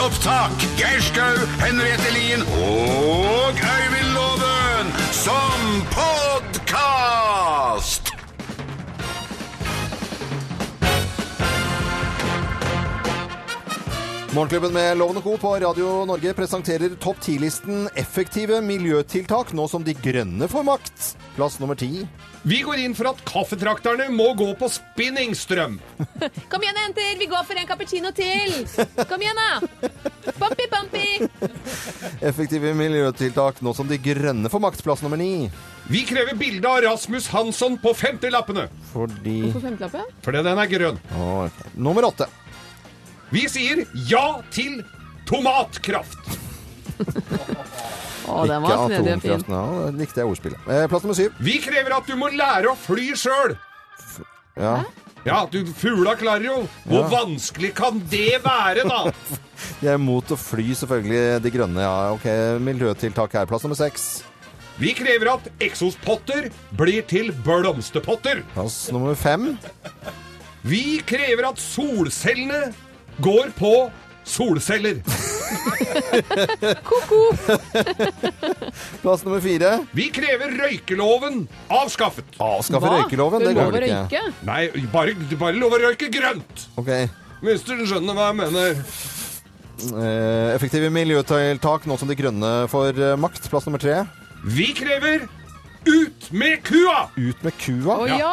opptak. Geir Skau, Henriette Lien og Øyvind Loven som podkast. Morgenklubben med Loven og Co. på Radio Norge presenterer topp 10-listen effektive miljøtiltak nå som De grønne får makt. Plass nummer ti. Vi går inn for at kaffetrakterne må gå på spinningstrøm. Kom igjen, jenter! Vi går for en cappuccino til! Kom igjen, da! Pompi, pompi. Effektive miljøtiltak nå som De grønne får makt. Plass nummer ni. Vi krever bilde av Rasmus Hansson på 50-lappene, Fordi På femtelappen? fordi den er grønn. Å, okay. Nummer åtte. Vi sier ja til tomatkraft. Å, den var snedig og fin. Ja, likte jeg ordspillet. Eh, plass nummer syv. Vi krever at du må lære å fly sjøl. Ja. Ja, du fugla klarer jo. Hvor Ja. vanskelig kan det være, da? Jeg er imot å fly, selvfølgelig. De grønne, ja. Ok, miljøtiltak her. Plass nummer seks. Vi krever at eksospotter blir til blomsterpotter. Plass nummer fem. Vi krever at solcellene går på solceller. Plass nummer fire. Vi krever røykeloven avskaffet. Avskaffe Hva? røykeloven. Det går vel ikke? Nei, bare, bare lov å røyke grønt. Ok. Hvis du skjønner hva jeg mener. Eh, effektive miljøtiltak nå som De grønne får eh, makt. Plass nummer tre. Vi krever ut med kua! Ut med kua. Å ja!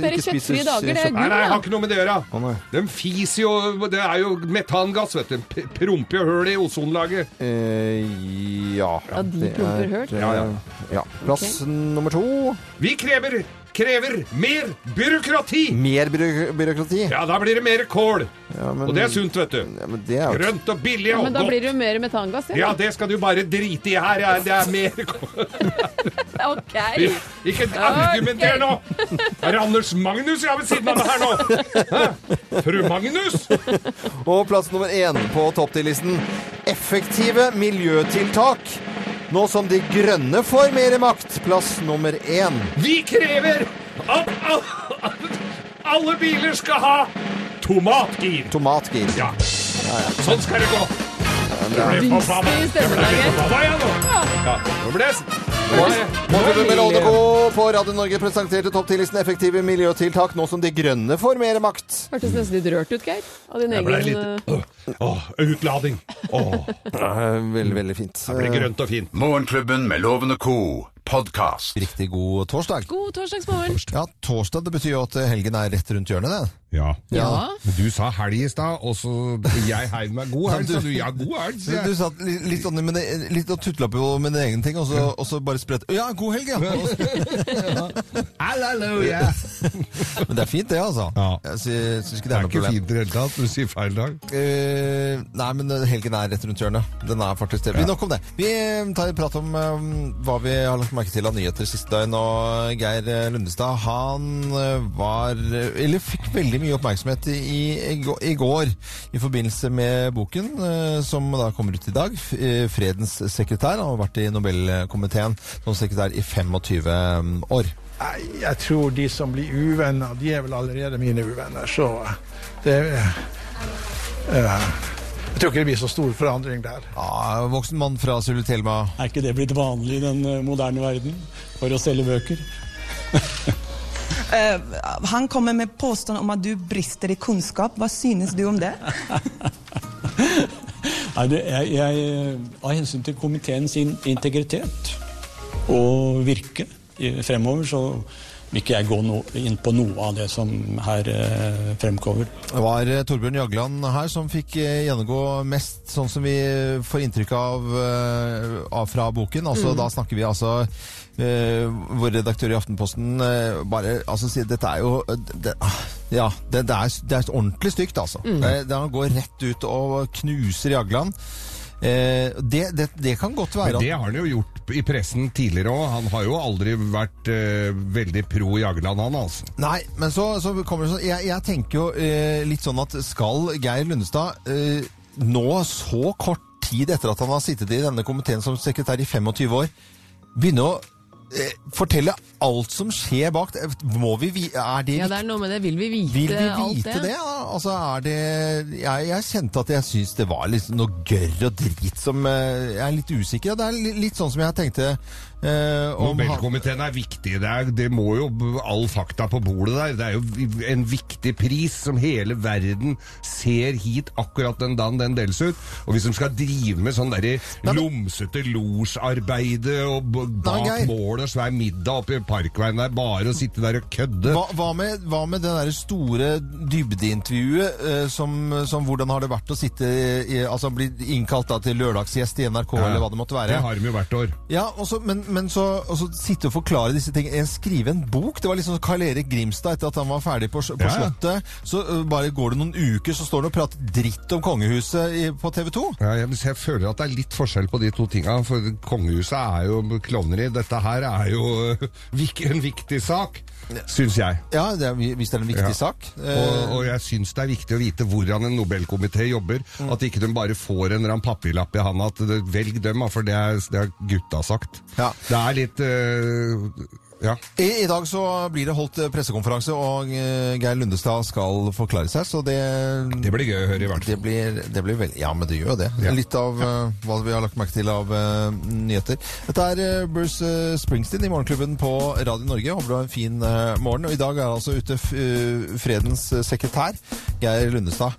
Dere kjøttfrie dager, det er gull. Nei, nei, jeg har ikke noe med det å gjøre. Å, nei. De fiser jo Det er jo metangass, vet du. P- Promper jo høl i ozonlaget. Eh, ja. Ja, de det promper er, høl. eh, Ja, ja. ja. Plass nummer to. Vi krever, krever mer byråkrati! Mer byråk byråkrati. Ja, da blir det mer kål. Ja, men- Og det er sunt, vet du. Ja, men det er Grønt og billig Ja, og men da godt. blir det jo mer metangass, Ja, det skal du bare drite i her. Ja, det er mer kål. OK. Ikke argumenter nå! Er det Anders Magnus jeg har ved siden av meg her nå? Hæ? Fru Magnus? Og plass nummer én på topp 10-listen. Effektive miljøtiltak. Nå som De grønne får mer makt. Plass nummer én. Vi krever at al- alle biler skal ha tomatgir. Tomatgir. Ja. Sånn skal det gå. Det ble forbanna. Ja, nå ble jeg Morgenklubben med Lovende på Radio Norge presenterte topp 10-listen effektive miljøtiltak nå som De grønne får mer makt. Hørtes nesten litt rørt ut, Geir. Av din egen litt eh, Åh, utlading. Åh, Veldig, veldig fint. det blir grønt og fint. Morgenklubben med Lovende co. podkast. Riktig god torsdag. God torsdagsmorgen. Ja, torsdag det betyr jo at helgen er rett rundt hjørnet, det. Ja. Ja. Men du sa helg i stad, og så jeg heiv meg god helg, sa du. Ja, god helg, Du, sier du satt litt, sånn, med det- litt og tutla på med din egne ting, og så, og så bare spredt Ja, god helg, ja! Halleluja. Men det er fint, det, altså. Ja. Jeg synes ikke det Det er er noe ikke fint i det hele tatt. Du sier feil dag. Uh, nei, men helgen er rett rundt hjørnet. Den er faktisk det. Vi Nok om det. Vi eh, tar en prat om eh, hva vi har lagt merke til av nyheter siste døgn. Og Geir Lundestad, han var Eller fikk veldig mye oppmerksomhet i, i, i går i forbindelse med boken eh, som da kommer ut i dag. Eh, 'Fredens sekretær'. Han har vært i Nobelkomiteen som sekretær i 25 år. Jeg tror de som blir uvenner, de er vel allerede mine uvenner, så det uh, Jeg tror ikke det blir så stor forandring der. Ja, voksen mann fra Sulitelma. Er ikke det blitt vanlig i den eh, moderne verden for å selge bøker? Eh, han kommer med påstand om at du brister i kunnskap. Hva synes du om det? Nei, det, jeg, jeg, av hensyn til komiteens in integritet og virke i, fremover, så vil ikke jeg gå no, inn på noe av det som her eh, fremkommer. Det var eh, Torbjørn Jagland her som fikk eh, gjennomgå mest sånn som vi får inntrykk av, eh, av fra boken. Altså, Da snakker vi altså eh, Vår redaktør i Aftenposten eh, bare altså, sier dette er jo eh, det, Ja, det, det, er, det er ordentlig stygt, altså. Det, det, han går rett ut og knuser Jagland. Eh, det, det, det kan godt være Men det har han jo gjort i pressen tidligere òg. Han har jo aldri vært eh, veldig pro Jagland, han altså. Nei, men så, så kommer det sånn jeg, jeg tenker jo eh, litt sånn at skal Geir Lundestad eh, nå så kort tid etter at han har sittet i denne komiteen som sekretær i 25 år, begynne å eh, fortelle alt som skjer bak. det. Må vi vite Er det Ja, det er noe med det. Vil vi vite Vil vi alt det? det? Altså, er det jeg, jeg kjente at jeg syns det var liksom noe gørr og drit som eh, Jeg er litt usikker. Det er li- litt sånn som jeg tenkte eh, om Nobelkomiteen er viktig. Det, er, det må jo all fakta på bordet der. Det er jo en viktig pris som hele verden ser hit akkurat den dagen den deles ut. Og hvis de skal drive med sånn derre lomsete losjarbeide og bak Nei, mål og svær middag oppe i parkveien der, bare å sitte der og kødde Hva, hva, med, hva med det der store dybdeintervjuet eh, som, som hvordan har det vært å sitte i, altså bli innkalt da til lørdagsgjest i NRK eller hva det måtte være? Det har de jo hvert år. Ja, og så- men, men så altså, sitte og forklare disse tingene. Skrive en bok. Det var liksom Karl Erik Grimstad etter at han var ferdig på, på Ja. Slottet. Så uh, bare går det noen uker, så står han og prater dritt om kongehuset i, på TV 2. Ja, jeg, jeg føler at det er litt forskjell på de to tinga. For kongehuset er jo klovneri. Dette her er jo vik- en viktig sak, syns jeg. Ja, det er, hvis det er en viktig Ja. sak. Og, Eh, og jeg syns det er viktig å vite hvordan en Nobelkomité jobber. Mm. At ikke de bare får en papirlapp i handa at velg dem, for det er, det har gutta sagt. Ja. Det er litt uh, Ja. I, I dag så blir det holdt eh, pressekonferanse, og eh, Geir Lundestad skal forklare seg, så det Det blir gøy å høre, i hvert Det blir, det blir veldig Ja, men det gjør jo det. Ja. Litt av uh, hva vi har lagt merke til av uh, nyheter. Dette er uh, Bruce Springsteen i Morgenklubben på Radio Norge. Håper du har en fin morgen. Og i dag er altså ute f Fredens sekretær, Geir Lundestad.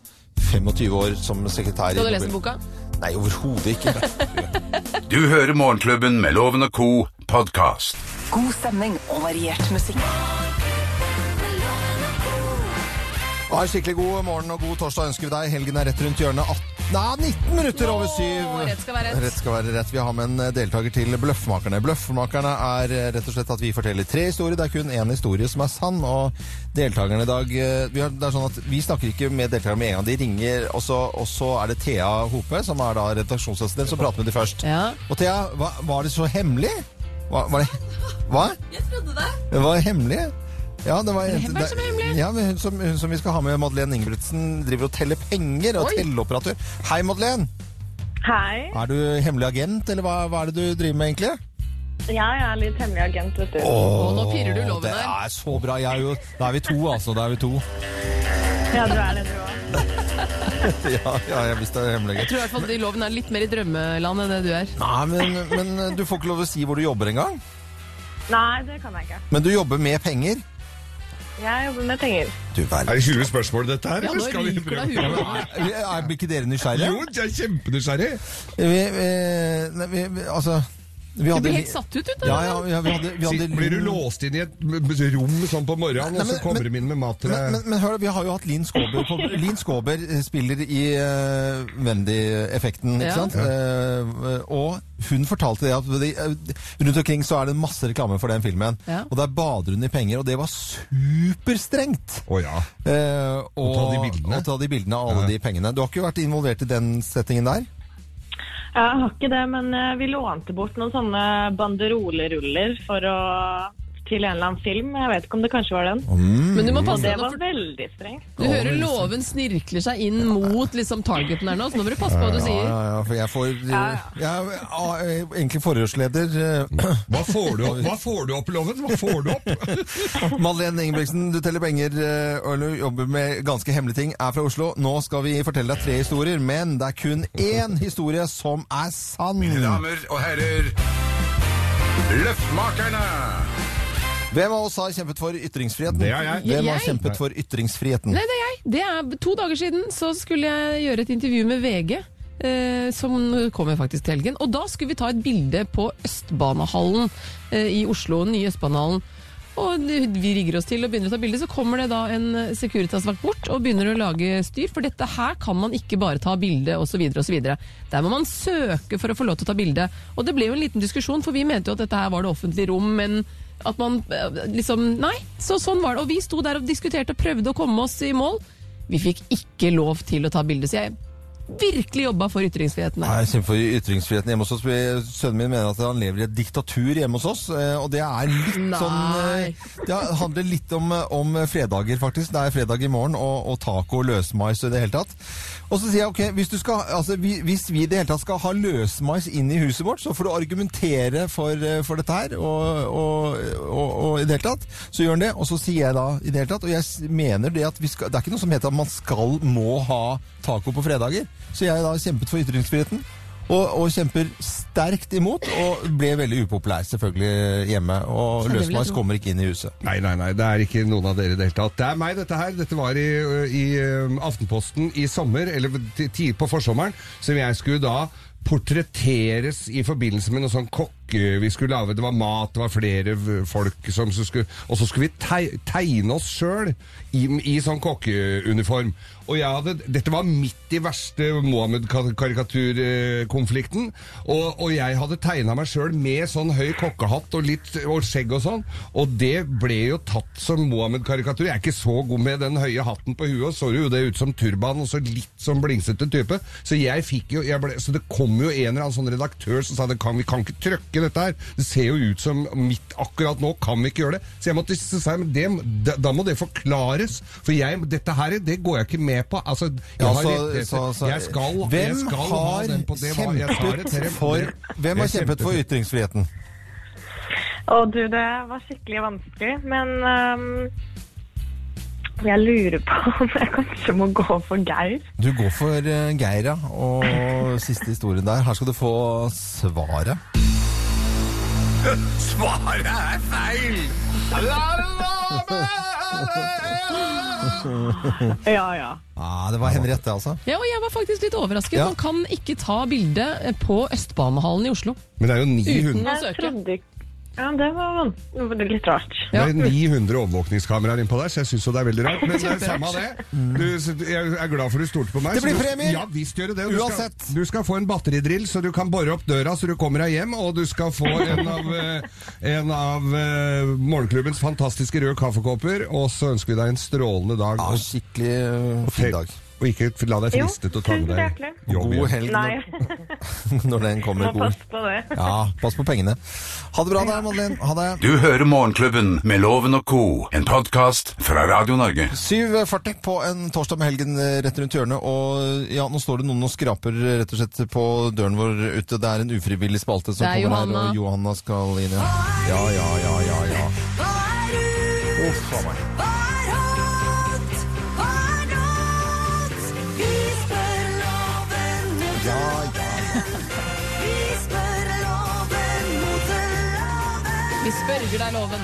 25 år som sekretær Skal du lese boka? Nei, overhodet ikke. Du hører Morgenklubben med Loven og Co. podkast. God stemning og variert musikk. Ja, skikkelig god morgen og god torsdag ønsker vi deg. Helgen er rett rundt hjørnet. 18, nei, 19 minutter over syv. Rett skal være rett. Rett skal være rett. Vi har med en deltaker til Bløffmakerne. Bløffmakerne er eh, rett og slett at vi forteller tre historier. Det er kun én historie som er sann. Og deltakerne i dag eh, vi, har, det er sånn at vi snakker ikke med deltakerne med en gang. De ringer, og så, og så er det Thea Hope, som er da redaksjonsassistent, som prater med de først. Ja. Og Thea, hva, var det så hemmelig? Hva? Var det, hva? Jeg trodde det. Det var hemmelig? Ja, det var er det som er hemmelig? Ja, men hun som, hun som vi skal ha med, Madeleine Ingebrigtsen, driver og teller penger og Oi. telleoperatør. Hei, Madeleine. Hei. Er du hemmelig agent, eller hva, hva er det du driver med egentlig? Ja, jeg er litt hemmelig agent, vet du. Åh, nå pirrer du loven det her. er så bra. Jeg er jo, da er vi to, altså. Da er vi to. Ja, du er det, du òg. Ja, ja, jeg visste det er hemmelig Jeg agent. tror i hvert fall at loven er litt mer i drømmeland enn det du er. Nei, men, men du får ikke lov til å si hvor du jobber engang. Nei, det kan jeg ikke. Men du jobber med penger. Jeg jobber med penger. Du verden. Er det 20 spørsmål, dette her? Ja, nå skal vi ryker det av huet. Er ikke dere nysgjerrige? Jo, jeg er kjempenysgjerrig. Vi, vi, nei, vi, vi, altså vi Du blir helt satt ut, ut ja, ja, ja, vi hadde, vi hadde Sitt- Blir du låst inn i et rom sånn på morgenen, Nei, og så men- kommer men- de inn med mat til deg? men, men hør, vi har jo hatt Linn Skåber på Linn Skåber eh, spiller i uh, Wendy-effekten, ikke Ja. sant? Uh, og hun fortalte det at de, rundt omkring så er det masse reklame for den filmen. Ja. Og der bader hun i penger, og det var superstrengt! Å ja. Eh, og, og, ta de bildene. og ta de bildene av alle Ja. de pengene. Du har ikke vært involvert i den settingen der? Jeg har ikke det, men eh, vi lånte bort noen sånne banderoleruller for å til en eller annen film. Jeg vet ikke om det kanskje var den. Men du må passe det deg nå, var for veldig strengt. du hører loven snirkler seg inn mot liksom, targeten her nå, så nå må du passe på hva du sier. ja, ja, for jeg får Ja, Jeg er eh, egentlig forhørsleder. eh, Hva får du opp, Hva får du opp Loven? Hva får du opp? Madeleine Ingebrigtsen, du teller penger eh, og jobber med ganske hemmelige ting, er fra Oslo. Nå skal vi fortelle deg tre historier, men det er kun én historie som er sann. Mine damer og herrer, Løftmakerne! Hvem av oss har kjempet for ytringsfriheten? Det er jeg. Hvem har Jeg. kjempet for ytringsfriheten? Nei, det er jeg. Det er to dager siden så skulle jeg gjøre et intervju med VG. Eh, som kommer faktisk til helgen. Og da skulle vi ta et bilde på Østbanehallen eh, i Oslo. Den nye Østbanehallen. Og vi rigger oss til og begynner å ta bilde, så kommer det da en Securitas-vakt bort og begynner å lage styr. For dette her kan man ikke bare ta bilde osv. osv. Der må man søke for å få lov til å ta bilde. Og det ble jo en liten diskusjon, for vi mente jo at dette her var det offentlige rom, men at man eh, liksom Nei, så sånn var det. Og vi sto der og diskuterte og prøvde å komme oss i mål. Vi fikk ikke lov til å ta bilde, sier jeg virkelig jobba for ytringsfriheten Nei. Jeg kjemper for ytringsfriheten hjemme hos oss. Sønnen min mener at han lever i et diktatur hjemme hos oss. eh, Og det er litt Nei. sånn eh, Det handler litt om, om fredager, faktisk. Det er fredag i morgen, og, og taco og løsmais og i det hele tatt. Og så sier jeg ok, hvis, skal, altså, vi- hvis vi i det hele tatt skal ha løsmais inn i huset vårt, så får du argumentere for, eh, for dette her, og, og, og, og i det hele tatt, så gjør han det. Og så sier jeg da i det hele tatt, og jeg mener det at skal, det er ikke noe som heter at man skal, må ha taco på fredager. Så jeg da kjempet for ytringsfriheten. Og, og kjemper sterkt imot, og ble veldig upopulær selvfølgelig hjemme. Og tro. kommer ikke inn i huset. Nei, nei, nei, det er ikke noen av dere i det hele tatt. Det er meg, dette her. Dette var i, i um, Aftenposten i sommer, eller ti- ti- på forsommeren, som jeg skulle da portretteres i forbindelse med noe sånn kokke vi skulle lage. Det var mat, det var flere folk som skulle Og så skulle vi tegne oss sjøl i, i sånn kokkeuniform. Og jeg hadde, dette var midt i verste Mohammed-karikaturkonflikten. Og, og jeg hadde tegna meg sjøl med sånn høy kokkehatt og litt og skjegg og sånn. Og det ble jo tatt som Mohammed-karikatur. Jeg er ikke så god med den høye hatten på huet, og så jo det ut som turban og så litt sånn blingsete type. Så jeg fikk jo jeg ble, Så det kom jo en eller annen sånn redaktør som sa det vi kan ikke trøkke dette her. Det ser jo ut som mitt akkurat nå, kan vi ikke gjøre det? Så jeg måtte si men det, da, da må det forklares. For jeg, dette her, det går jeg ikke med på. Altså, jeg, Ja, har så- så- så- jeg skal, jeg skal ha har den på det. var- jeg tar det til for, hvem har kjempet for ytringsfriheten? Og du, det var skikkelig vanskelig, men um, jeg lurer på om jeg kanskje må gå for Geir. Du går for uh, Geir, ja. Og siste historien der. Her skal du få svaret. Svaret er feil! Ja, ja. Ah, det var Henriette, altså. Ja, og jeg var faktisk litt overrasket. Ja. Man kan ikke ta bilde på Østbanehallen i Oslo. Men det er jo 900, Uten å Jeg søke. trodde ikke Ja, det var det var litt rart. Ja. det er 900 overvåkningskameraer innpå der, så jeg syns jo det er veldig rart. Men det er samme det. Du, jeg er glad for du stolte på meg. Det blir premier! Ja, visst gjør det. Du Uansett. skal, du skal få en batteridrill, så du kan bore opp døra så du kommer deg hjem. Og du skal få en av, eh, en av uh, morgenklubbens fantastiske røde kaffekopper. Og så ønsker vi deg en strålende dag. Ja, skikkelig uh, fin dag. Og ikke la deg friste til å ta med deg jobb God helg når, når den kommer. må passe på det. Ja, pass på pengene. Ha det bra da, Madeline. Ha det. Du hører Morgenklubben med Loven og co., en podkast fra Radio Norge. 7.40 på en torsdag med helgen eh, rett rundt hjørnet, og ja, nå står det noen og skraper eh, rett og slett på døren vår ute. Det er en ufrivillig spalte som er kommer Johanna. her, og Johanna skal inn, ja. Ja, ja, ja, ja, ja. Uff a Vi spørger deg loven.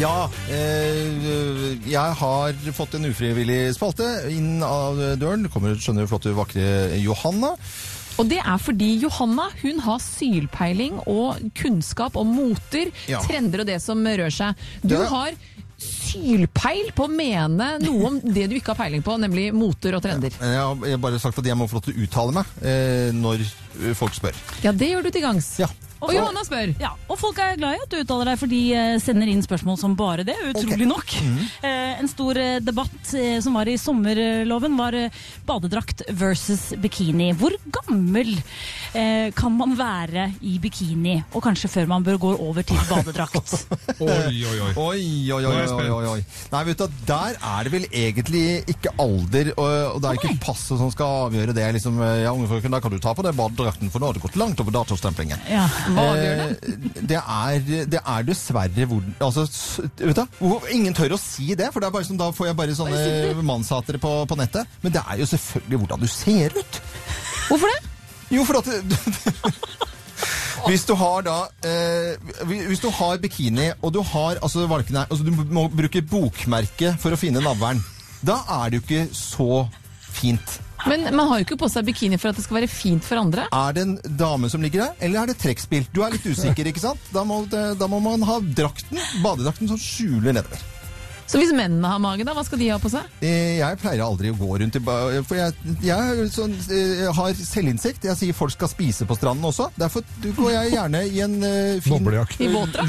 Ja, eh, jeg har fått en ufrivillig spalte inn av døren. Kommer, skjønner du, flotte, vakre Johanna. Og det er fordi Johanna hun har sylpeiling og kunnskap om moter, Ja. trender og det som rør seg. Du Det- har sylpeil på å mene noe om det du ikke har peiling på, nemlig moter og trender. Jeg har, jeg har bare sagt at jeg må få lov til å uttale meg eh, når eh, folk spør. Ja, det gjør du til gangs. Ja. Og Johanna spør. Ja, og folk er glad i at du uttaler deg, for de eh, sender inn spørsmål som bare det, utrolig nok. Eh, en stor eh, debatt eh, som var i sommerloven, var eh, badedrakt versus bikini. Hvor gammel eh, kan man være i bikini, og kanskje før man bør gå over til badedrakt? Oi, oi, oi. Oi, oi, oi, oi. Nei, vet du, der er det vel egentlig ikke alder, og, og det er ikke passet som skal avgjøre det. Liksom, ja, unge frøken, da kan du ta på deg badedrakten, for nå har det gått langt over datostemplingen. Ja. Hva avgjør det? Eh, det, er, det er dessverre hvor, altså, vet du, Ingen tør å si det, for det bare sånn, da får jeg bare sånne mannshatere på, på nettet. Men det er jo selvfølgelig hvordan du ser ut. Hvorfor det? Jo, for at Hvis du har da eh, Hvis du har bikini, og du har altså, valkene, altså Du må bruke bokmerke for å finne navlen. Da er det jo ikke så fint. Men man har jo ikke på seg bikini for at det skal være fint for andre. Er det en dame som ligger der, eller er det trekkspill? Du er litt usikker, ikke sant? Da må, da må man ha drakten, badedrakten som skjuler nedover. Så hvis mennene har mage, da, hva skal de ha på seg? Eh, Jeg pleier aldri å gå rundt i For jeg, jeg, sånn, eh, har selvinnsikt. Jeg sier folk skal spise på stranden også. Derfor går jeg gjerne i en eh, fin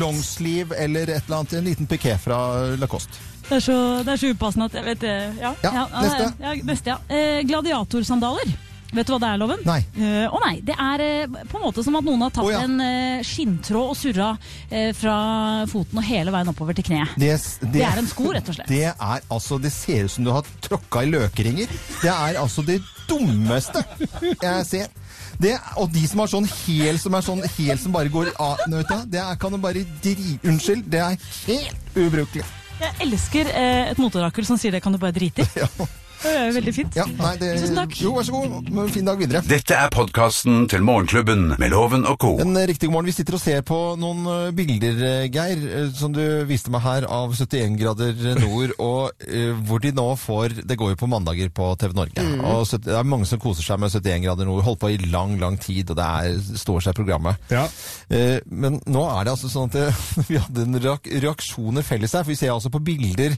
longsleeve eller et eller annet, en liten piké fra Lacoste. Det er så, det er så upassende at jeg vet det. Ja, Ja, neste. Ja, neste, ja. Eh, gladiatorsandaler. Vet du hva det er, Loven? Nei. Uh, Å nei. Det er uh, på en måte som at noen har tatt oh, ja. en uh, skinntråd og surra eh, fra foten og hele veien oppover til kneet. Det, Det er en sko, rett og slett. Det er altså Det ser ut som du har tråkka i løkringer. Det er altså det dummeste jeg ser. Det, og de som har sånn hæl som er sånn hæl som bare går av Det er, kan du bare dri... Unnskyld, det er helt ubrukelig. Jeg elsker eh, et motorakel som sier det kan du bare drite i. Det er veldig fint. Ja, nei, det, Tusen takk. Jo, vær så god. Fin dag videre. Dette er podkasten til Morgenklubben med Loven og co. En riktig god morgen. Vi sitter og ser på noen eh, bilder, eh, Geir, eh, som du viste meg her, av 71 grader nord, og uh, hvor de nå får Det går jo på mandager på TV Norge. Og sytt- det er mange som koser seg med 71 grader nord. Holdt på i lang, lang tid, og det er, står seg programmet. Ja. Uh, Men nå er det altså sånn at det, vi hadde en reaksjoner felles her, for vi ser altså på bilder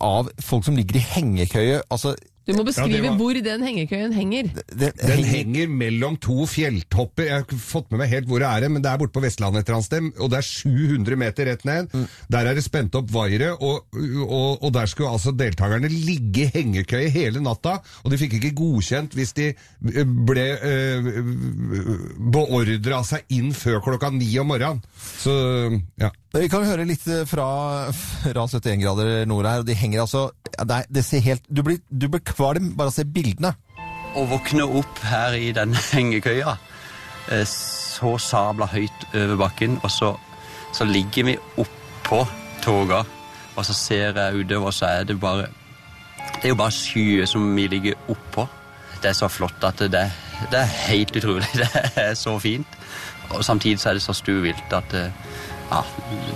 av folk som ligger i hengekøye. Altså, Du må beskrive ja, var- hvor den hengekøyen henger. Den, Den henger mellom to fjelltopper. Jeg har ikke fått med meg helt hvor det er, men det er borte på Vestlandet et eller annet sted. Og det er 700 meter rett ned. Der er det spent opp vaiere, og, og, og der skulle altså deltakerne ligge i hengekøye hele natta. Og de fikk ikke godkjent hvis de ble øh, beordra seg inn før klokka ni om morgenen. Så ja. Vi kan høre litt eh, fra, fra 71 grader nord her. og De henger altså det, er, det ser helt Du blir, du blir kvalm bare å se bildene. Å våkne opp her i den hengekøya, eh, så sabla høyt over bakken, og så, så ligger vi oppå toga, og så ser jeg utover, og så er det bare Det er jo bare skyer som vi ligger oppå. Det er så flott at det, det er helt utrolig. Det er så fint. Og samtidig så er det så stuevilt at eh, ja,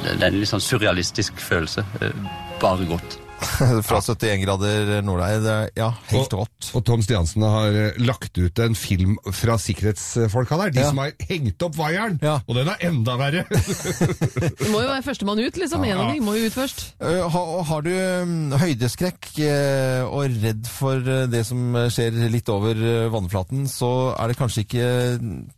det er en litt sånn surrealistisk følelse. Eh, Bare godt. fra 71 grader nord her. Det er- Ja, helt og, rått. og Tom Stiansen har eh, lagt ut en film fra sikkerhetsfolka der. De Ja. som har hengt opp vaieren! Ja. Og den er enda verre! Du må jo være førstemann ut, liksom. En av dem må jo ut først. Ha, Har, har du mm, høydeskrekk eh, og redd for eh, det som skjer litt over eh, vannflaten, så er det kanskje ikke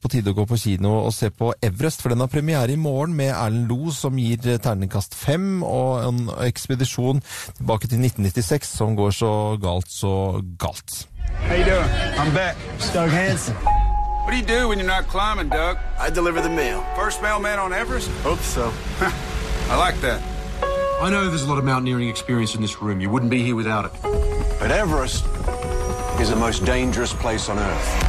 på tide å gå på kino og se på Everest, for den har premiere i morgen med Erlend Lo, som gir eh, terningkast fem, og en ekspedisjon tilbake til 1996 som går så galt, så galt. How you doing? I'm back. Doug Hansen. What do you do when you're not climbing, Doug? I deliver the mail. First mailman on Everest? Hope so. I like that. I know there's a lot of mountaineering experience in this room. You wouldn't be here without it. But Everest is the most dangerous place on earth.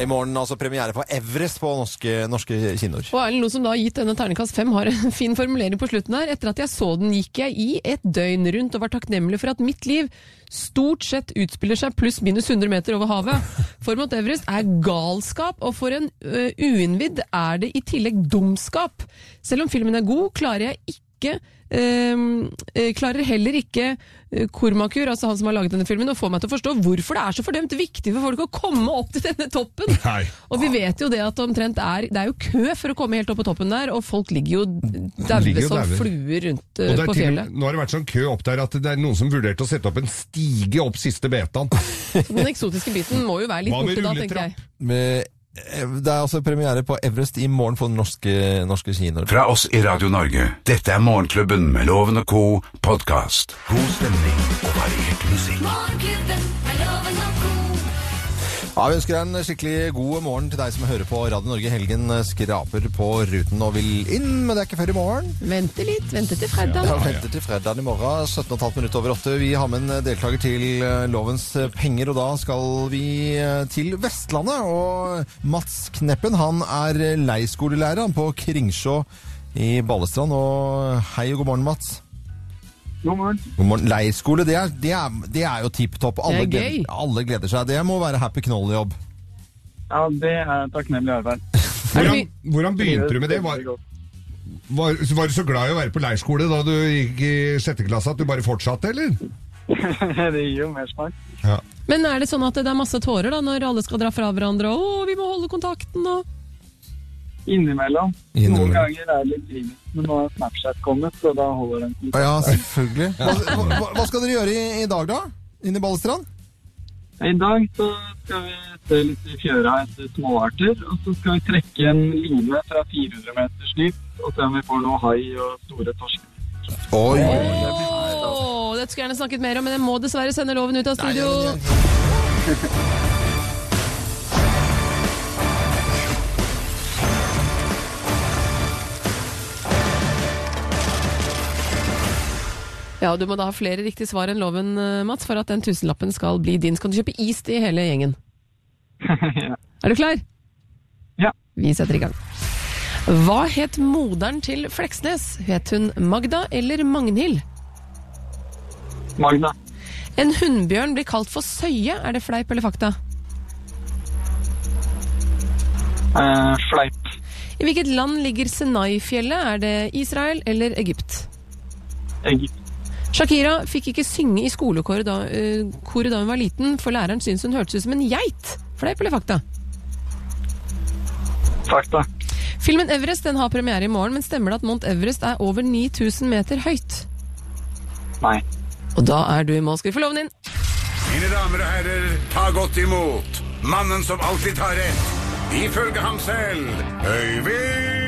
I morgen altså premiere på Everest på norske, norske kinoer. Og Erlend Loe, som da har gitt denne terningkast fem, har en fin formulering på slutten her. Etter at jeg så den, gikk jeg i et døgn rundt og var takknemlig for at mitt liv stort sett utspiller seg pluss minus 100 meter over havet. For Mount Everest er galskap, og for en uh, uinnvidd er det i tillegg dumskap. Selv om filmen er god, klarer jeg ikke øhm, eh, klarer heller ikke øh, Kormakur, altså han som har laget denne filmen, å få meg til å forstå hvorfor det er så fordømt viktig for folk å komme opp til denne toppen. Nei. Og vi vet jo det at omtrent er Det er jo kø for å komme helt opp på toppen der, og folk ligger jo daue som fluer rundt uh, eh, på til, fjellet. nå har det vært sånn kø opp der at det er noen som vurderte å sette opp en stige opp siste betaen. Den eksotiske biten må jo være litt borte da, tenker jeg. Med, eh, det er altså premiere på Everest i morgen på norske, norske kinoer. Fra oss i Radio Norge. Dette er Morgenklubben med Loven og co. podkast. God stemning og variert musikk. Morgenklubben med Loven og. Ja, Vi ønsker en skikkelig god morgen til deg som hører på Radio Norge. Helgen skraper på ruten og vil inn, men det er ikke før i morgen. Vente litt, vente til fredag. Ja, vente til fredag i morgen, 17,5 minutter over 8. Vi har med en deltaker til eh, Lovens penger, og da skal vi eh, til Vestlandet. Og Mats Kneppen han er leirskolelærer på Kringsjå i Balestrand. Og hei og god morgen, Mats. God morgen. God morgen. Leirskole, det er, det er, det er jo tipp topp. Alle, Det er gøy. gleder- alle gleder seg. Det må være happy knoll-jobb. Ja, det er takknemlig arbeid. Hvordan, hvordan begynte du med det? Var, var, var du så glad i å være på leirskole da du gikk i sjette klasse at du bare fortsatte, eller? det gir jo mersmak. Ja. Men er det sånn at det er masse tårer da, når alle skal dra fra hverandre? Å, vi må holde kontakten og Innimellom. Innimellom. Noen ganger er det litt trivelig, men nå har Snapchat kommet, så da holder den til. Ja, selvfølgelig. Hva, hva, hva skal dere gjøre i, i dag, da? Inne i Balestrand? I dag så skal vi se litt i fjøra etter småarter, og så skal vi trekke en line fra 400 meters dyp og se om vi får noe hai og store torsk. Oi! Oh, dette skulle gjerne snakket mer om, men jeg må dessverre sende loven ut av studio. Nei, nei, men Ja, og du må da ha flere riktige svar enn loven, eh, Mats, for at den tusenlappen skal bli din. Så kan du kjøpe is til hele gjengen. ja. Er du klar? Ja. Vi setter i gang. Hva het moderen til Fleksnes? Het hun Magda eller Magnhild? Magda. En hunnbjørn blir kalt for søye. Er det fleip eller fakta? Eh, fleip. I hvilket land ligger Sinai-fjellet? Er det Israel eller Egypt? Egypt. Shakira fikk ikke synge i skolekoret da, uh, da hun var liten, for læreren syntes hun hørtes ut som en geit. Fleip eller fakta? Fakta. Filmen Everest den har premiere i morgen, men stemmer det at Mount Everest er over 9000 meter høyt? Nei. Og da er du i mål. Skal vi få loven din? Mine damer og herrer, ta godt imot mannen som alltid tar rett, ifølge ham selv, Øyvind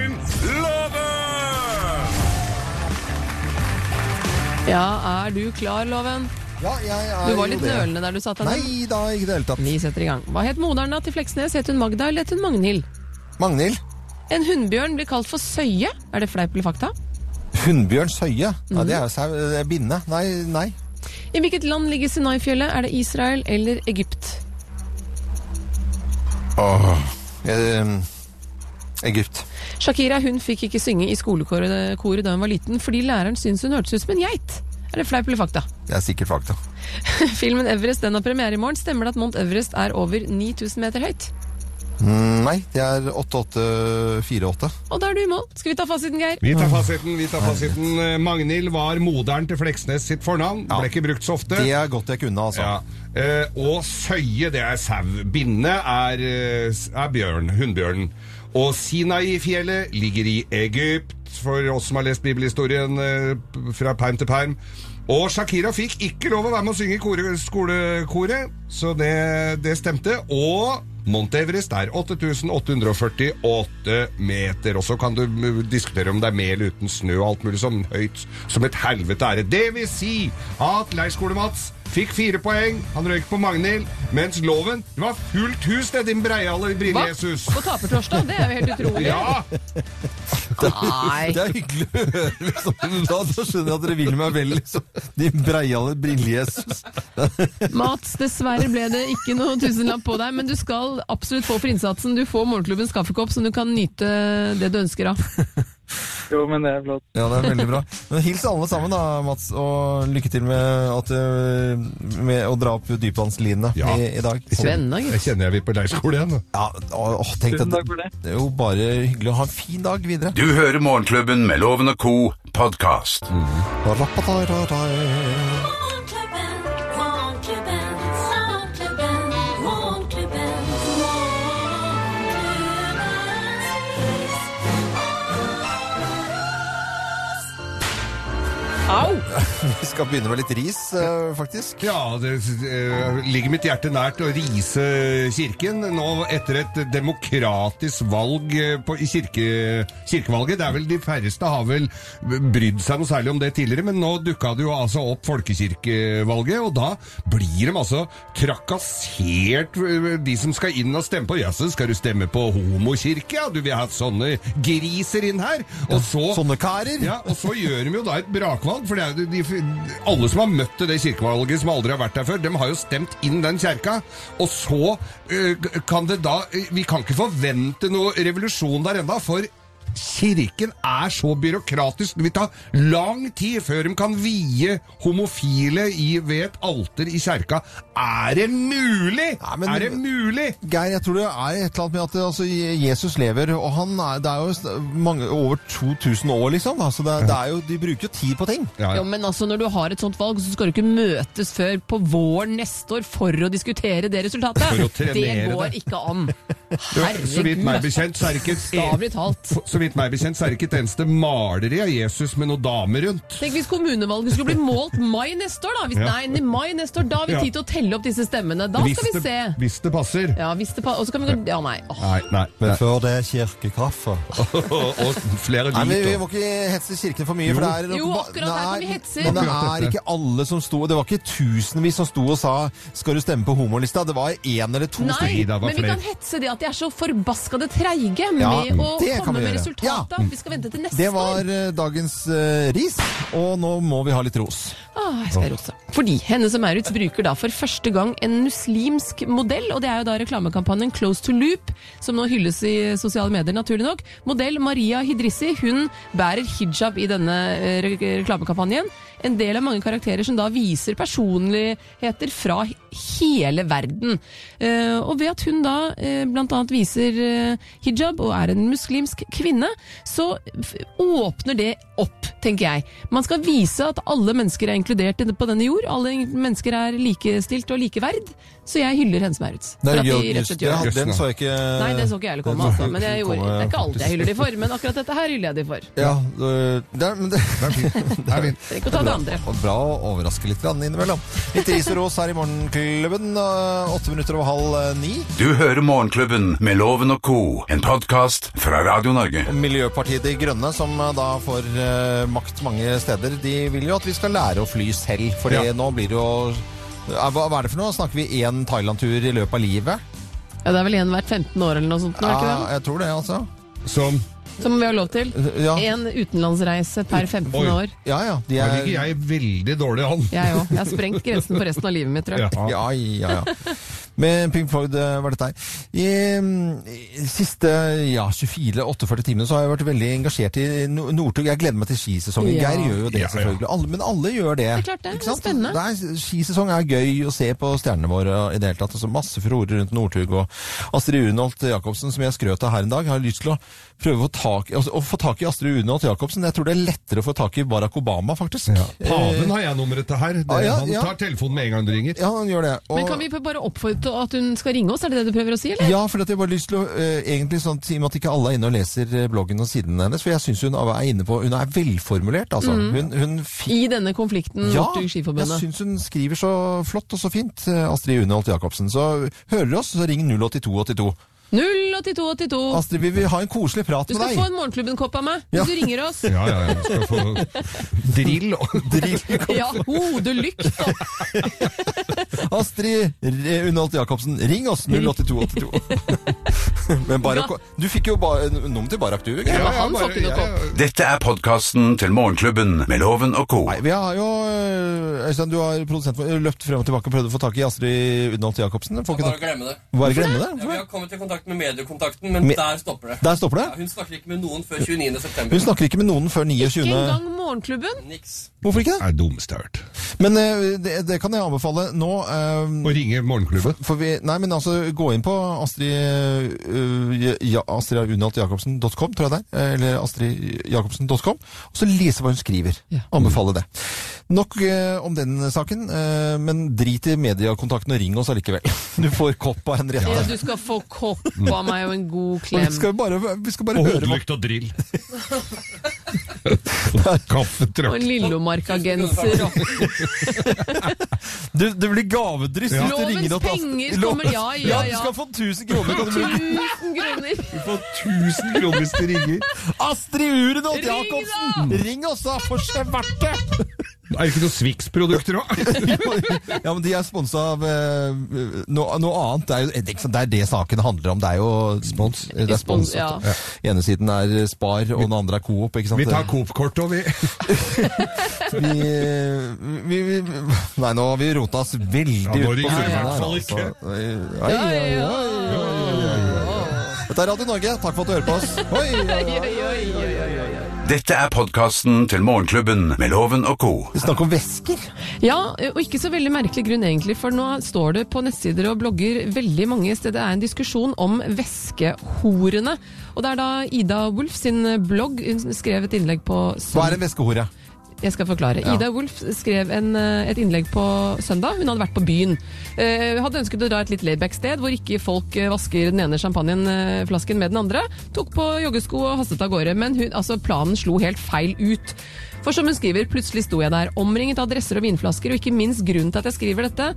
Ja, er du klar, Loven? Ja, jeg er Du var jo litt det. nølende der du satt deg ned. Nei da, ikke i det hele tatt. Vi setter i gang. Hva het moderen til Fleksnes? Het hun Magda eller het hun Magnhild? Magnhild. En hunnbjørn blir kalt for søye. Er det fleip eller fakta? Hunnbjørn Søye. Mhm. Ja, det er jo sau. det er Binne. Nei, nei. I hvilket land ligger Sinai-fjellet? Er det Israel eller Egypt? Åh. Eh, Egypt. Shakira hun fikk ikke synge i skolekoret da hun var liten, fordi læreren syntes hun hørtes ut som en geit. Er det fleip eller fakta? Det er sikkert fakta. Filmen Everest den har premiere i morgen. Stemmer det at Mount Everest er over 9000 meter høyt? Mm, nei, det er 8848. Og da er du i mål. Skal vi ta fasiten, Geir? Vi tar fasiten. vi tar fasiten. Magnhild var moderen til Fleksnes sitt fornavn. Ble ikke brukt så ofte. Det er godt jeg kunne, altså. Ja. Eh, og Søye, det er sau. Binne er, eh, er bjørn. Hunnbjørnen. Og Sinai-fjellet ligger i Egypt, for oss som har lest bibelhistorien eh, fra perm til perm. Og Shakira fikk ikke lov å være med å synge i skolekoret, så det, det stemte. Og Mount Everest er 8848 meter. Og så kan du mm, diskutere om det er med eller uten snø og alt mulig sånn høyt som et helvete er det. Det vil si at Leirskole-Mats fikk fire poeng, han røyk på Magnhild, mens Loven Det var fullt hus, det, din breiale brille Jesus. På tapertorsdag? Det er jo helt utrolig. Ja! Nei. Det er hyggelig å høre, liksom. Da, da skjønner jeg at dere vil meg vel, liksom. Din breiale brille-Jesus. Mats, dessverre ble det ikke noe tusenlapp på deg, men du skal absolutt få for innsatsen. Du får morgenklubbens kaffekopp som du kan nyte det du ønsker av. Jo, men det er flott. Ja, det er veldig bra. Men hils alle sammen da, Mats, og lykke til med, at, øh, med å dra opp dypvannslinene Ja. i, i dag. Spennende, Jeg kjenner jeg vil på leirskole igjen. Ja, åh, tenk Tusen takk for det. det er jo bare hyggelig å ha en fin dag videre. Du hører Morgenklubben med Loven og Co. podkast. Rappatararei. how? Vi skal begynne med litt ris, øh, faktisk. Ja, det eh, ligger mitt hjerte nært å rise kirken nå etter et demokratisk valg eh, på, i kirke, kirkevalget. Det er vel De færreste har vel brydd seg noe særlig om det tidligere, men nå dukka det jo altså opp folkekirkevalget, og da blir de altså trakassert, eh, de som skal inn og stemme på. Jaså, skal du stemme på homokirke? Ja, du vil ha sånne griser inn her? Og så Sånne karer. ja, og så gjør de jo da et brakvalg, for det er jo de, alle som har møtt det kirkevalget, som aldri har vært der før, de har jo stemt inn den kjerka. Og så øh, kan det da øh, Vi kan ikke forvente noe revolusjon der enda, for Kirken er så byråkratisk. Det vil ta lang tid før de kan vie homofile i, ved et alter i kjerka. Er det mulig?! Nei, men- er det mulig?! Geir, jeg tror det er et eller annet med at det, altså, Jesus lever, og han er, det er jo mange, over 2000 år, liksom. Altså, det, er- det er jo, de bruker jo tid på ting. Ja, Jo, men altså, Når du har et sånt valg, så skal du ikke møtes før på våren neste år for å diskutere det resultatet. For å det går det. ikke an. Herregud. Så vidt meg bekjent, så er det ikke et, vidt meg bekjent, så er det ikke et eneste maleri av Jesus med noen damer rundt. Tenk hvis kommunevalget skulle bli målt mai neste år, da. Hvis, Ja. Nei, mai neste år, da har vi tid til å telle opp disse stemmene. Da Hvis skal vi det- se. Hvis det passer. Ja, hvis det pa- Og så kan vi gå Ja, nei. Oh. Nei, nei. Men før det er kirkekaffe. og flere Nei, men Vi må ikke hetse kirken for mye. Jo. For det er, Jo, akkurat her kan vi hetse. Men det er ikke alle som sto Det var ikke tusenvis som sto og sa 'skal du stemme på homolista'? Det var én eller to Nei, Nei, men vi kan hetse det at de er så forbaskede treige med Ja, å komme med gjøre. Resultatet. Vi skal vente til neste Det var år. eh, dagens uh, ris, og nå må vi ha litt ros. Ah, jeg skal rose. Fordi henne som er ut, bruker da for første gang en muslimsk modell, og det er jo da reklamekampanjen Close to Loop, som nå hylles i sosiale medier, naturlig nok. Modell Maria Hidrissi, hun bærer hijab i denne eh, re reklamekampanjen. En del av mange karakterer som da viser personligheter fra hele verden. Eh, og ved at hun da bl.a. blant annet viser eh, hijab og er en muslimsk kvinne, så åpner det opp, tenker jeg. Man skal vise at alle mennesker er inkludert på denne jord. Alle mennesker er likestilt og likeverd. Så jeg hyller Hense Maurits. De. Den så jeg ikke Nei, den så ikke jeg heller komme, altså. Men jeg gjorde, det er ikke alt jeg hyller de for, men akkurat dette her hyller jeg de for. Ja, det, er, men det, Det er fint. Det er fint. Trenger ikke å ta det andre. Bra å overraske litt innimellom. Litt ris og ros her i Morgenklubben. Åtte minutter over halv øh, ni. Du hører Morgenklubben med Loven og co., en podkast fra Radio Norge. Miljøpartiet De Grønne, som øh, da får øh, makt mange steder, de vil jo at vi skal lære å fly selv. For Ja. nå blir det jo hva, hva er det for noe? Snakker vi én Thailand-tur i løpet av livet? Ja, det er vel en hvert 15 år eller noe sånt, nå, det Ja, ikke jeg tror det, altså. Som det? Som vi har lov til. Ja, En utenlandsreise per 15 Oi. år. ja. ja de Da er, ligger jeg veldig dårlig an. Jeg òg. Jeg har sprengt grensen for resten av livet mitt, tror jeg. Ja. Ja, ja, ja. Med Pink Floyd øh, var dette her. I, mm, siste ja, 24-48 timene så har jeg vært veldig engasjert i no- Northug. Jeg gleder meg til skisesongen. Ja. Geir gjør jo det, Ja, ja. selvfølgelig. Alle, men alle gjør det. Det er klart det. Det er spennende. Det er, skisesong er gøy å se på stjernene våre i det hele tatt. Altså, masse furore rundt Northug og Astrid Unholt Jacobsen, som jeg skrøt av her en dag. Jeg har lyst til å prøve å, tak, altså, å få tak i Astrid Unholt Jacobsen. Jeg tror det er lettere å få tak i Barack Obama, faktisk. Paven har jeg nummeret til her. Det, Ah, ja, han ja. tar telefonen med en gang du ringer. Ja, han gjør det. Og- Men kan vi bare oppfordre til at hun skal ringe oss? Er det det du prøver å si, eller? Ja, for at jeg bare lyst til å eh, egentlig sånn, I og med at ikke alle er inne og leser eh, bloggen og siden hennes, for jeg syns hun er inne på Hun er velformulert, altså. Mm. Hun, hun I denne konflikten ja, jeg Skiforbundet. syns hun skriver så flott og så fint, eh, Astrid Unholt Jacobsen. Så hører du oss, så ring 08282. 08282. Astrid, vi vil ha en koselig prat med deg. Du skal få en Morgenklubben-kopp av meg hvis Ja. du ringer oss. Ja, ja, ja. Du skal få drill. og- drillkopp. Ja, hodelykt og Astrid Unholt Jacobsen, ring oss 08282. Men Barack, du fikk jo ba, nummer til Barak, du. ikke? Ja, han får ikke noe kopp. Dette er podkasten til Morgenklubben med Loven og co. Nei, vi har jo øh, Øystein, du har produsent for, løpt frem og tilbake og prøvd å få tak i Astrid Udenholt Jacobsen. Får ikke Bare glemme det. Bare glemme det? Ja, vi har kommet i kontakt med mediekontakten, men Me- der stopper det. Der stopper det? Ja, hun snakker ikke med noen før 29. september. Hun snakker ikke med noen før 29. Ikke engang Morgenklubben. Niks. Hvorfor ikke det? Er dummeste jeg har hørt. Men eh, det, det kan jeg anbefale nå. eh, Å ringe Morgenklubben. for vi, nei, men altså, gå inn på Astrid, uh, ja, astridunaltjacobsen.com, tror jeg det er. Eller astridjacobsen.com. Og så lese hva hun skriver. Anbefale det. Nok eh, om den saken, eh, men drit i mediekontakten og ring oss allikevel. Du får kopp av Henriette. Ja, du skal få kopp av meg og en god klem. vi skal bare, vi skal bare Og hodelykt og drill. Og Kaffetrøkk. en Lillomarka-genser. og- Du, det blir gavedryss hvis du ringer oss. penger kommer, ja, ja, Ja, du skal få 1000 kroner. Kan du bli 1000 kroner. Du får 1000 kroner hvis du ringer. Astrid Urenholt Jacobsen! Ring oss, da! For det! Er det ikke noen Swix-produkter òg? ja, men de er sponsa av eh, noe, noe annet. Det er, jo, det, er det er det saken handler om. Det er jo Spons. Det er spons. Ja. Ja. ene siden er Spar, og den andre er Coop. Ikke sant? Vi tar Coop-kortet, og vi vi, vi, vi, Nei, nå har vi rota oss veldig Ja, ut på altså. Dette er Radio Norge. Takk for at du hører på oss. Oi, oi, Oi, Dette er podkasten til Morgenklubben med Loven og co. Snakk snakker om væsker. Ja, og ikke så veldig merkelig grunn egentlig, for nå står det på nettsider og blogger veldig mange steder det er en diskusjon om væskehorene. Og det er da Ida Wolf sin blogg, hun skrev et innlegg på Hva er en væskehore? Jeg skal forklare. Ja. Ida Wolf skrev en, eh, et innlegg på søndag. Hun hadde vært på byen. Uh, hadde ønsket å dra et litt laidback-sted hvor ikke folk eh, vasker den ene champagneflasken med den andre. Tok på joggesko og hastet av gårde. Men hun, altså, planen slo helt feil ut. For som hun skriver, plutselig sto jeg der, omringet av dresser og vinflasker, og ikke minst grunnen til at jeg skriver dette,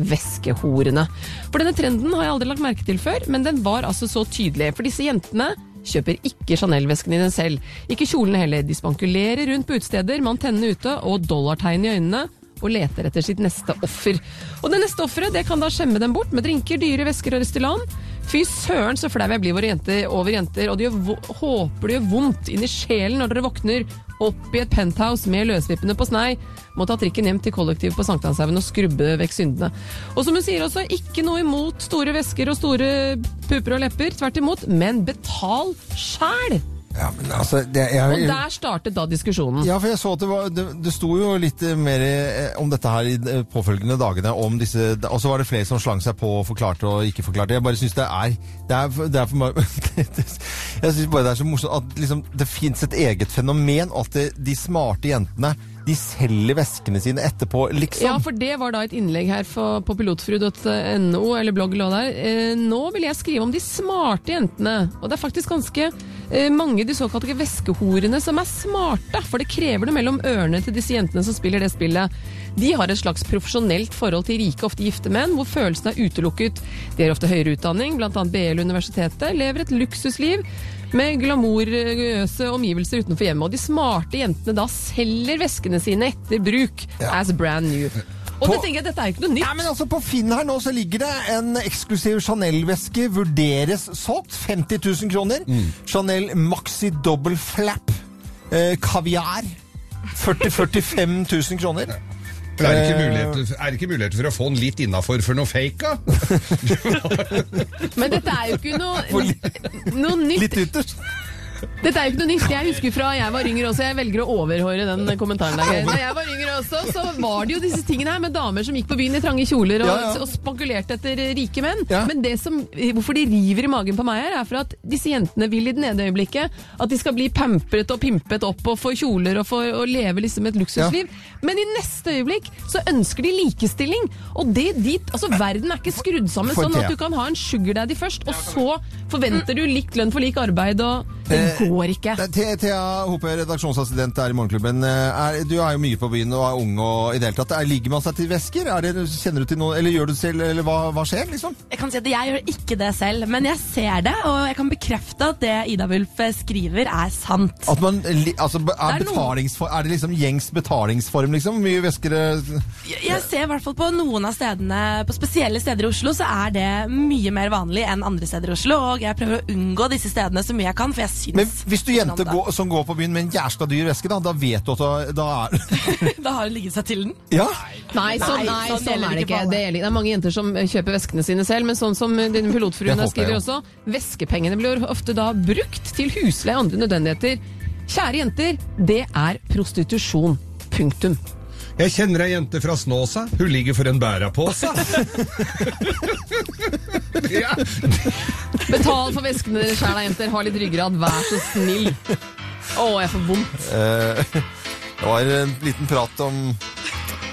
væskehorene. For denne trenden har jeg aldri lagt merke til før, men den var altså så tydelig. For disse jentene kjøper ikke Chanel-vesken i den selv. Ikke kjolene heller. De spankulerer rundt på utesteder med antennene ute og dollartegn i øynene. Og leter etter sitt neste offer. Og det neste offeret det kan da skjemme dem bort med drinker, dyre vesker og Restylane. Fy søren så flau jeg blir over jenter, over jenter, og gjør, håper det gjør vondt inn i sjelen når dere våkner opp i et penthouse med løsvippene på snei, må ta trikken hjem til kollektivet på Sankthanshaugen og skrubbe vekk syndene. Og som hun sier også, ikke noe imot store vesker og store pupper og lepper, tvert imot, men betal sjæl! Ja, men altså, det, jeg, Og der startet da diskusjonen. Ja, for jeg så at det, var, det, det sto jo litt eh, mer eh, om dette her i de påfølgende dagene. om disse, Og så var det flere som slang seg på og forklarte og ikke forklarte. Jeg bare syns det er Det er, det er for Jeg syns bare det er så morsomt at liksom, det fins et eget fenomen, og at de smarte jentene de selger veskene sine etterpå, liksom. Ja, for det var da et innlegg her på pilotfru.no, eller blogg lå der. Eh, nå vil jeg skrive om de smarte jentene. Og det er faktisk ganske eh, mange de såkalte veskehorene som er smarte. For det krever det mellom ørene til disse jentene som spiller det spillet. De har et slags profesjonelt forhold til rike, ofte gifte menn, hvor følelsen er utelukket. De har ofte høyere utdanning, bl.a. BL Universitetet, lever et luksusliv med glamourøse omgivelser utenfor hjemmet. Og de smarte jentene da selger veskene sine etter bruk as brand new. Og På- det tenker jeg, dette er jo ikke noe nytt. Ja, men altså På Finn her nå så ligger det en eksklusiv Chanel-veske vurderes solgt. 50 000 kroner. Chanel Maxi Double Flap. Eh, kaviar. 40 45 000 kroner. Men er det, ikke mulighet muligheter, er det ikke muligheter for å få den litt innafor for noe fake, da? Men dette er jo ikke noe, noe nytt. Litt ytterst. Dette er jo ikke noe nytt. Jeg husker fra jeg var yngre også. Jeg velger å overhøre den kommentaren der. Da jeg var yngre også, så var det jo disse tingene her med damer som gikk på byen i trange kjoler og, Ja, ja. og spankulerte etter rike menn. Ja. Men det som, hvorfor de river i magen på meg her, er for at disse jentene vil i det ene øyeblikket at de skal bli pampret og pimpet opp og få kjoler og få og leve liksom et luksusliv. Men i neste øyeblikk så ønsker de likestilling. Og det dit, altså Verden er ikke skrudd sammen sånn at du kan ha en sugar daddy først, og så forventer du likt lønn for lik arbeid, og det går ikke. Eh, Thea Hope, redaksjonsassistent her i Morgenklubben. Eh, du er jo mye på byen og er ung og i det hele tatt. Er, ligger man seg til vesker? Er det, kjenner du til noe, eller gjør du det selv, eller hva, skjer, liksom? Jeg kan si at jeg gjør ikke det selv, men jeg ser det, og jeg kan bekrefte at det Ida Wulf skriver er sant. At man, altså, er, er det liksom gjengs betalingsform, liksom? Mye vesker eh, jeg ser i hvert fall på noen av stedene, på spesielle steder i Oslo, så er det mye mer vanlig enn andre steder i Oslo, og jeg prøver å unngå disse stedene så mye jeg kan, for jeg syns Men hvis du jente går, som går på byen med en jævla dyr veske, da, da vet du at da, er Da har hun ligget seg til den. Ja? Nei, sånn, Nei, nei, sånn sånn, er det ikke. Det, gjelder- det er mange jenter som eh, kjøper veskene sine selv, men sånn som din Det pilotfrue jeg skriver også, veskepengene blir ofte da brukt til husleie og andre nødvendigheter. Kjære jenter, det er prostitusjon. Punktum. Jeg kjenner ei jente fra Snåsa. Hun ligger for en bærapose. ja. Betal for veskene deres sjæl, jenter. Ha litt ryggrad, vær så snill. Å, jeg får vondt. Eh, Det var en liten prat om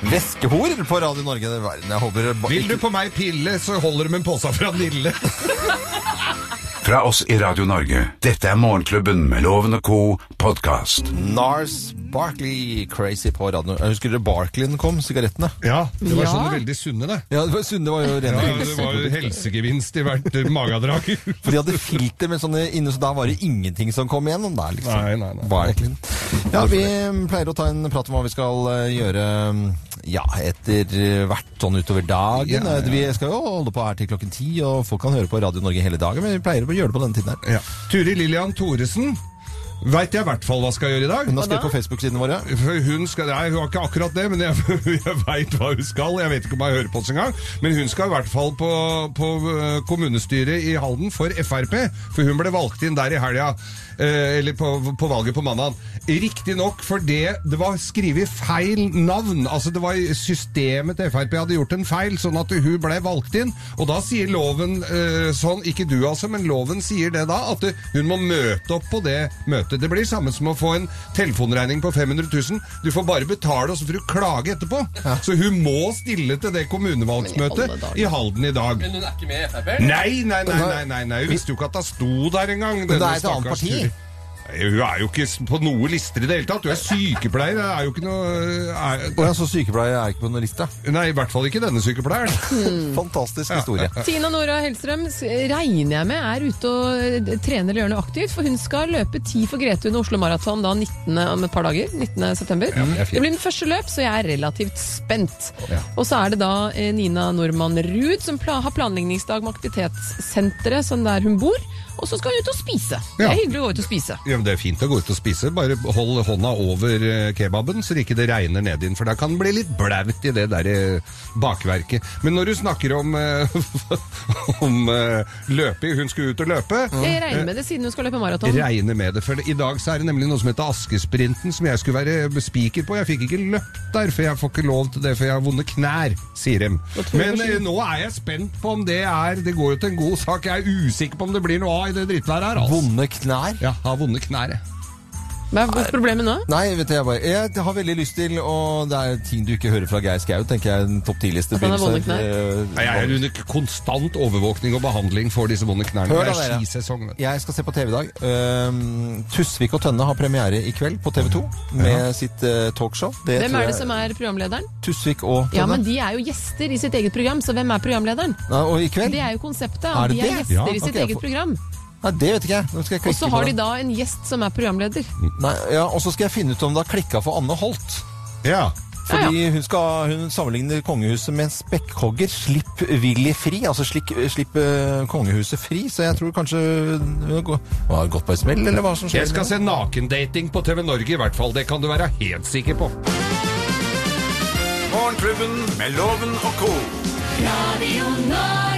veskehor på Radio Norge. Det er verden. Jeg håper Vil du på meg pille, så holder du med en pose fra Nille. Fra oss i Radio Norge, dette er Morgenklubben med Loven og Co. podkast. Nars Barkley Crazy på radio. Jeg husker dere Barclayen kom, sigarettene? Ja, det var Ja. sånne veldig sunne, det. Ja, det var, sunne var jo rene Ja, det var jo helsegevinst i hvert eh, magedrag. For de hadde filter med sånne inne, så da var det ingenting som kom igjennom der, liksom. Nei, nei, nei. Barclayen. Ja, vi pleier å ta en prat om hva vi skal eh, gjøre mm, ja, etter hvert sånn utover dagen. Ja, ja. Vi skal jo holde på her til klokken ti, og folk kan høre på Radio Norge hele dagen, men vi pleier å gjøre det på denne tiden her. Ja. Turi Lillian Thoresen veit jeg i hvert fall hva skal gjøre i dag. Hun har skrevet på Facebook-siden våre. Hun skal, nei, hun har ikke akkurat det, men jeg, jeg veit hva hun skal. Jeg vet ikke om jeg hører på oss engang. Men hun skal i hvert fall på, på eh, kommunestyret i Halden for Frp. For hun ble valgt inn der i helga. Eh, Eller på, på valget på mandag. Riktignok fordi det var skrevet feil navn. Altså det var Systemet til Frp hadde gjort en feil, sånn at hun ble valgt inn. Og da sier loven eh, sånn, ikke du altså, men loven sier det da, at hun må møte opp på det møtet. Det blir samme som å få en telefonregning på 500 000. Du får bare betale, og så får du klage etterpå. Så hun må stille til det kommunevalgsmøtet i Halden i dag. Men hun er ikke med i Frp? Nei, nei, nei, nei, nei, nei. Hun visste jo ikke at hun sto der engang. Det er et annet parti. Hun er jo ikke på noe lister i det hele tatt. Hun er sykepleier. Det er jo ikke noe er, oh, ja, så sykepleier er ikke på noen liste? Nei, i hvert fall ikke denne sykepleieren. Fantastisk historie. Tina Nora Hellstrøm regner jeg med er ute og eh, trener eller gjør noe aktivt, for hun skal løpe ti for Grete under Oslo Maraton da 19. om et par dager. 19. september. Ja, det det blir den første løp, så jeg er relativt spent. Ja. Og så er det da eh, Nina Normann Ruud som har planleggingsdag med aktivitetssenteret sånn der hun bor. Og så skal hun ut og spise. Det er hyggelig å gå ut og spise. Ja, men Det er fint å gå ut og spise. Bare hold hånda over eh, kebaben, så det ikke det regner ned inn. For da kan det bli litt blaut i det der eh, bakverket. Men når du snakker om, eh, om løping Hun skulle ut og løpe. Jeg regner med det siden hun skal løpe maraton. Regner med det, for I dag så er det nemlig noe som heter Askesprinten, som jeg skulle være spiker på. Jeg fikk ikke løpt der, for jeg får ikke lov til det, for jeg har vonde knær, sier dem. Men nå er jeg spent på om det er Det går jo til en god sak. Jeg er usikker på om det blir noe av i det drittværet her. Altså. Vonde knær? Ja, har vonde knær. jeg. Hva er problemet nå? Nei, vet du, jeg, bare, jeg har veldig lyst til Og det er ting du ikke hører fra Geir Skau, tenker jeg. En topp 10-liste. At han har vonde knær? Nei, Jeg er under konstant overvåkning og behandling for disse vonde knærne. Hør da, det er dere. skisesong. vet du. Jeg skal se på TV i dag. Um, Tusvik og Tønne har premiere i kveld på TV 2 med sitt uh, talkshow. Det Hvem tror er det jeg- som er programlederen? Tusvik og Tønne. Ja, men De er jo gjester i sitt eget program, så hvem er programlederen? Nei, og i kveld? Det er jo konseptet. Er det de er det? gjester Ja, i sitt ok, jeg eget får- program. Nei, det vet ikke jeg. Nå skal jeg Og så har de da en gjest som er programleder. Nei, ja, Og så skal jeg finne ut om det har klikka for Anne Holt. Ja. Fordi hun, skal, hun sammenligner kongehuset med en spekkhogger. Slipp Willy fri. Altså slipp, slipp uh, kongehuset fri. Så jeg tror kanskje hun har gått på et smell, eller hva som skjer? Jeg skal se nakendating på TV Norge i hvert fall. Det kan du være helt sikker på. Morgenklubben med Loven og co. Radio Norge.